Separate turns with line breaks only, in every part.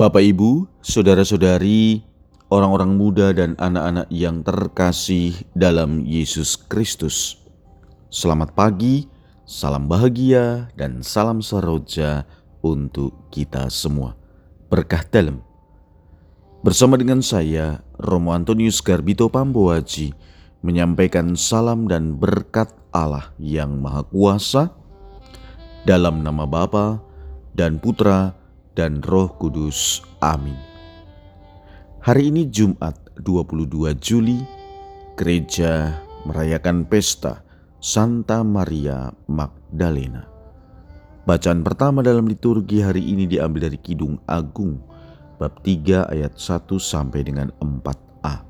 Bapak, Ibu, saudara-saudari, orang-orang muda, dan anak-anak yang terkasih dalam Yesus Kristus, selamat pagi, salam bahagia, dan salam seroja untuk kita semua. Berkah dalam. Bersama dengan saya, Romo Antonius Garbito Pamboaji, menyampaikan salam dan berkat Allah yang Maha Kuasa dalam nama Bapa dan Putra dan Roh Kudus. Amin. Hari ini Jumat 22 Juli, gereja merayakan pesta Santa Maria Magdalena. Bacaan pertama dalam liturgi hari ini diambil dari Kidung Agung bab 3 ayat 1 sampai dengan 4a.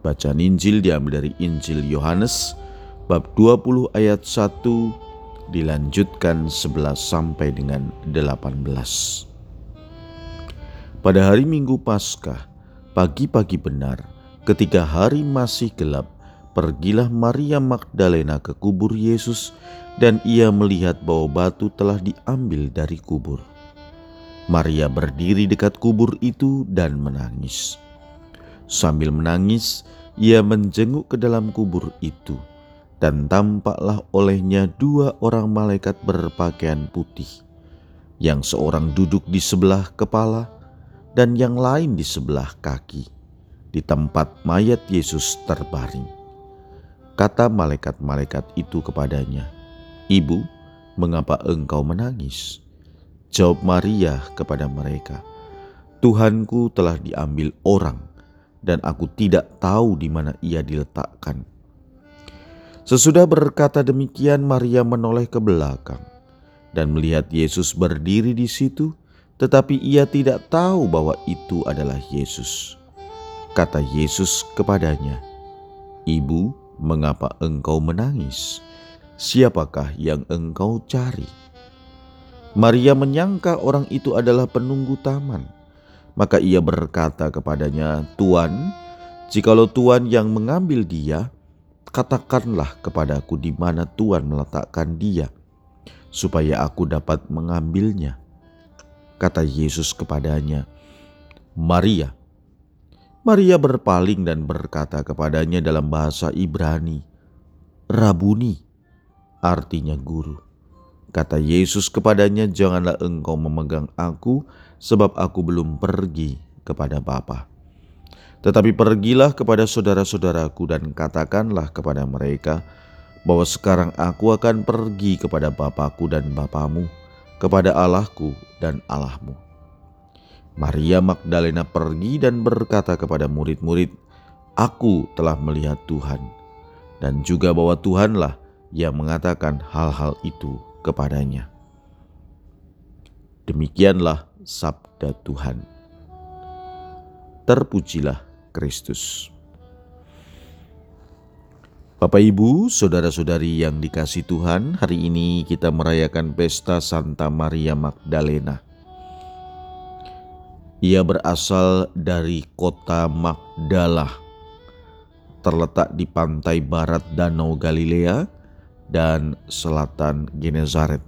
Bacaan Injil diambil dari Injil Yohanes bab 20 ayat 1 dilanjutkan 11 sampai dengan 18. Pada hari Minggu Paskah, pagi-pagi benar, ketika hari masih gelap, pergilah Maria Magdalena ke kubur Yesus dan ia melihat bahwa batu telah diambil dari kubur. Maria berdiri dekat kubur itu dan menangis. Sambil menangis, ia menjenguk ke dalam kubur itu, dan tampaklah olehnya dua orang malaikat berpakaian putih, yang seorang duduk di sebelah kepala dan yang lain di sebelah kaki, di tempat mayat Yesus terbaring. Kata malaikat-malaikat itu kepadanya, "Ibu, mengapa engkau menangis?" Jawab Maria kepada mereka, "Tuhanku telah diambil orang, dan aku tidak tahu di mana ia diletakkan." Sesudah berkata demikian, Maria menoleh ke belakang dan melihat Yesus berdiri di situ tetapi ia tidak tahu bahwa itu adalah Yesus. Kata Yesus kepadanya, "Ibu, mengapa engkau menangis? Siapakah yang engkau cari?" Maria menyangka orang itu adalah penunggu taman. Maka ia berkata kepadanya, "Tuan, jikalau Tuan yang mengambil dia, katakanlah kepadaku di mana Tuan meletakkan dia, supaya aku dapat mengambilnya." Kata Yesus kepadanya, Maria. Maria berpaling dan berkata kepadanya dalam bahasa Ibrani, Rabuni, artinya guru. Kata Yesus kepadanya, janganlah engkau memegang aku, sebab aku belum pergi kepada Bapa. Tetapi pergilah kepada saudara-saudaraku dan katakanlah kepada mereka bahwa sekarang aku akan pergi kepada Bapakku dan Bapamu, kepada Allahku dan Allahmu. Maria Magdalena pergi dan berkata kepada murid-murid, Aku telah melihat Tuhan, dan juga bahwa Tuhanlah yang mengatakan hal-hal itu kepadanya. Demikianlah sabda Tuhan. Terpujilah Kristus. Bapak Ibu, saudara-saudari yang dikasih Tuhan, hari ini kita merayakan pesta Santa Maria Magdalena. Ia berasal dari kota Magdala, terletak di pantai barat Danau Galilea dan selatan Genezaret.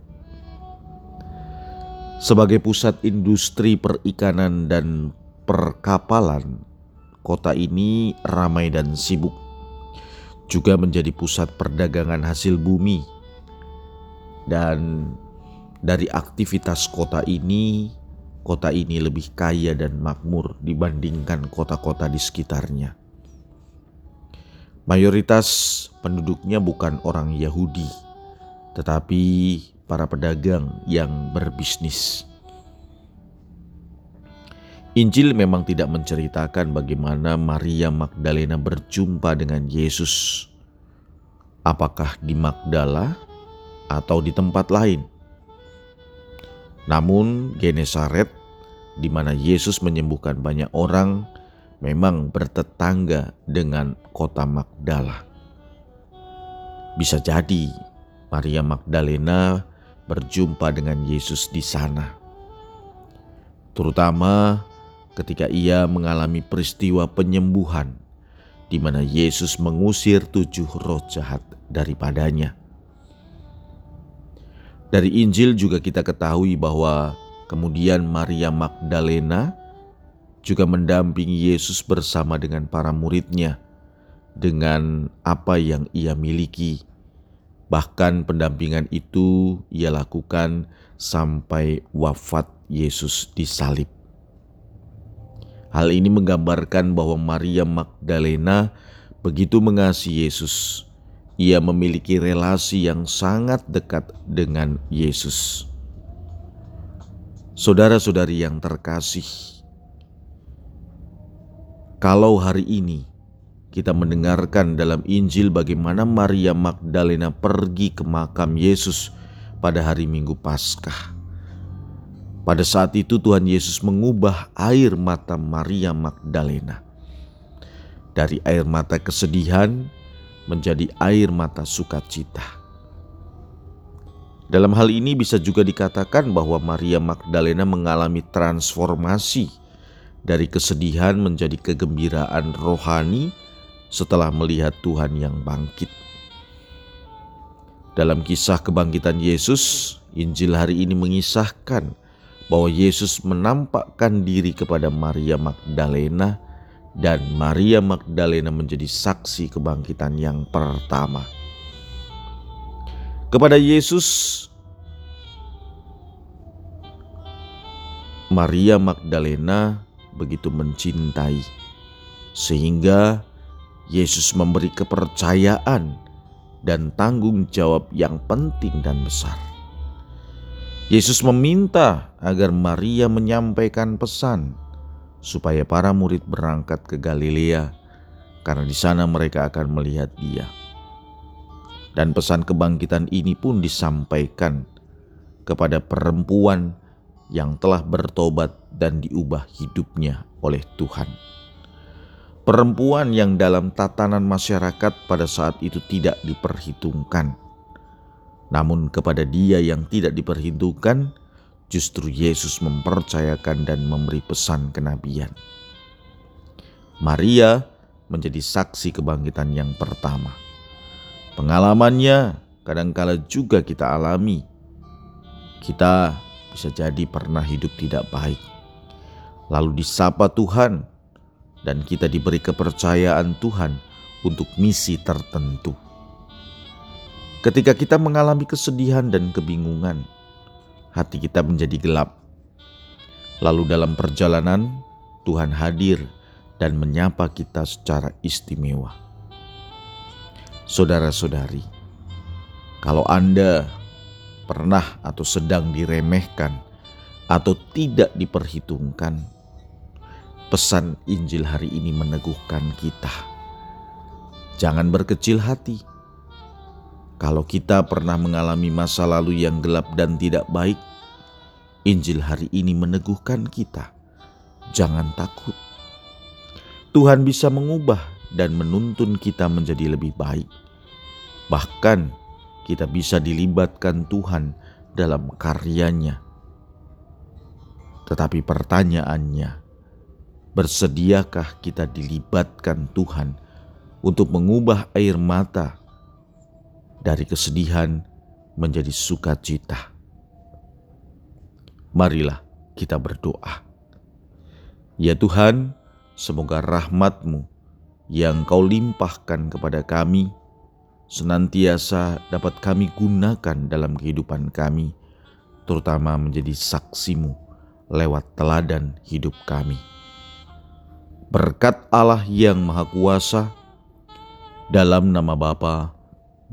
Sebagai pusat industri perikanan dan perkapalan, kota ini ramai dan sibuk juga menjadi pusat perdagangan hasil bumi. Dan dari aktivitas kota ini, kota ini lebih kaya dan makmur dibandingkan kota-kota di sekitarnya. Mayoritas penduduknya bukan orang Yahudi, tetapi para pedagang yang berbisnis. Injil memang tidak menceritakan bagaimana Maria Magdalena berjumpa dengan Yesus. Apakah di Magdala atau di tempat lain? Namun Genesaret di mana Yesus menyembuhkan banyak orang memang bertetangga dengan kota Magdala. Bisa jadi Maria Magdalena berjumpa dengan Yesus di sana. Terutama ketika ia mengalami peristiwa penyembuhan di mana Yesus mengusir tujuh roh jahat daripadanya. Dari Injil juga kita ketahui bahwa kemudian Maria Magdalena juga mendampingi Yesus bersama dengan para muridnya dengan apa yang ia miliki. Bahkan pendampingan itu ia lakukan sampai wafat Yesus disalib. Hal ini menggambarkan bahwa Maria Magdalena begitu mengasihi Yesus. Ia memiliki relasi yang sangat dekat dengan Yesus. Saudara-saudari yang terkasih, kalau hari ini kita mendengarkan dalam Injil bagaimana Maria Magdalena pergi ke makam Yesus pada hari Minggu Paskah. Pada saat itu Tuhan Yesus mengubah air mata Maria Magdalena dari air mata kesedihan menjadi air mata sukacita. Dalam hal ini bisa juga dikatakan bahwa Maria Magdalena mengalami transformasi dari kesedihan menjadi kegembiraan rohani setelah melihat Tuhan yang bangkit. Dalam kisah kebangkitan Yesus, Injil hari ini mengisahkan bahwa Yesus menampakkan diri kepada Maria Magdalena dan Maria Magdalena menjadi saksi kebangkitan yang pertama. Kepada Yesus, Maria Magdalena begitu mencintai sehingga Yesus memberi kepercayaan dan tanggung jawab yang penting dan besar. Yesus meminta agar Maria menyampaikan pesan supaya para murid berangkat ke Galilea karena di sana mereka akan melihat Dia. Dan pesan kebangkitan ini pun disampaikan kepada perempuan yang telah bertobat dan diubah hidupnya oleh Tuhan. Perempuan yang dalam tatanan masyarakat pada saat itu tidak diperhitungkan. Namun kepada dia yang tidak diperhitungkan, justru Yesus mempercayakan dan memberi pesan kenabian. Maria menjadi saksi kebangkitan yang pertama. Pengalamannya kadangkala juga kita alami. Kita bisa jadi pernah hidup tidak baik. Lalu disapa Tuhan dan kita diberi kepercayaan Tuhan untuk misi tertentu. Ketika kita mengalami kesedihan dan kebingungan, hati kita menjadi gelap. Lalu, dalam perjalanan, Tuhan hadir dan menyapa kita secara istimewa. Saudara-saudari, kalau Anda pernah atau sedang diremehkan atau tidak diperhitungkan, Pesan Injil hari ini meneguhkan kita. Jangan berkecil hati. Kalau kita pernah mengalami masa lalu yang gelap dan tidak baik, Injil hari ini meneguhkan kita. Jangan takut. Tuhan bisa mengubah dan menuntun kita menjadi lebih baik. Bahkan kita bisa dilibatkan Tuhan dalam karyanya. Tetapi pertanyaannya, Bersediakah kita dilibatkan Tuhan untuk mengubah air mata dari kesedihan menjadi sukacita? Marilah kita berdoa. Ya Tuhan, semoga rahmat-Mu yang Kau limpahkan kepada kami senantiasa dapat kami gunakan dalam kehidupan kami, terutama menjadi saksimu lewat teladan hidup kami berkat Allah yang Maha Kuasa, dalam nama Bapa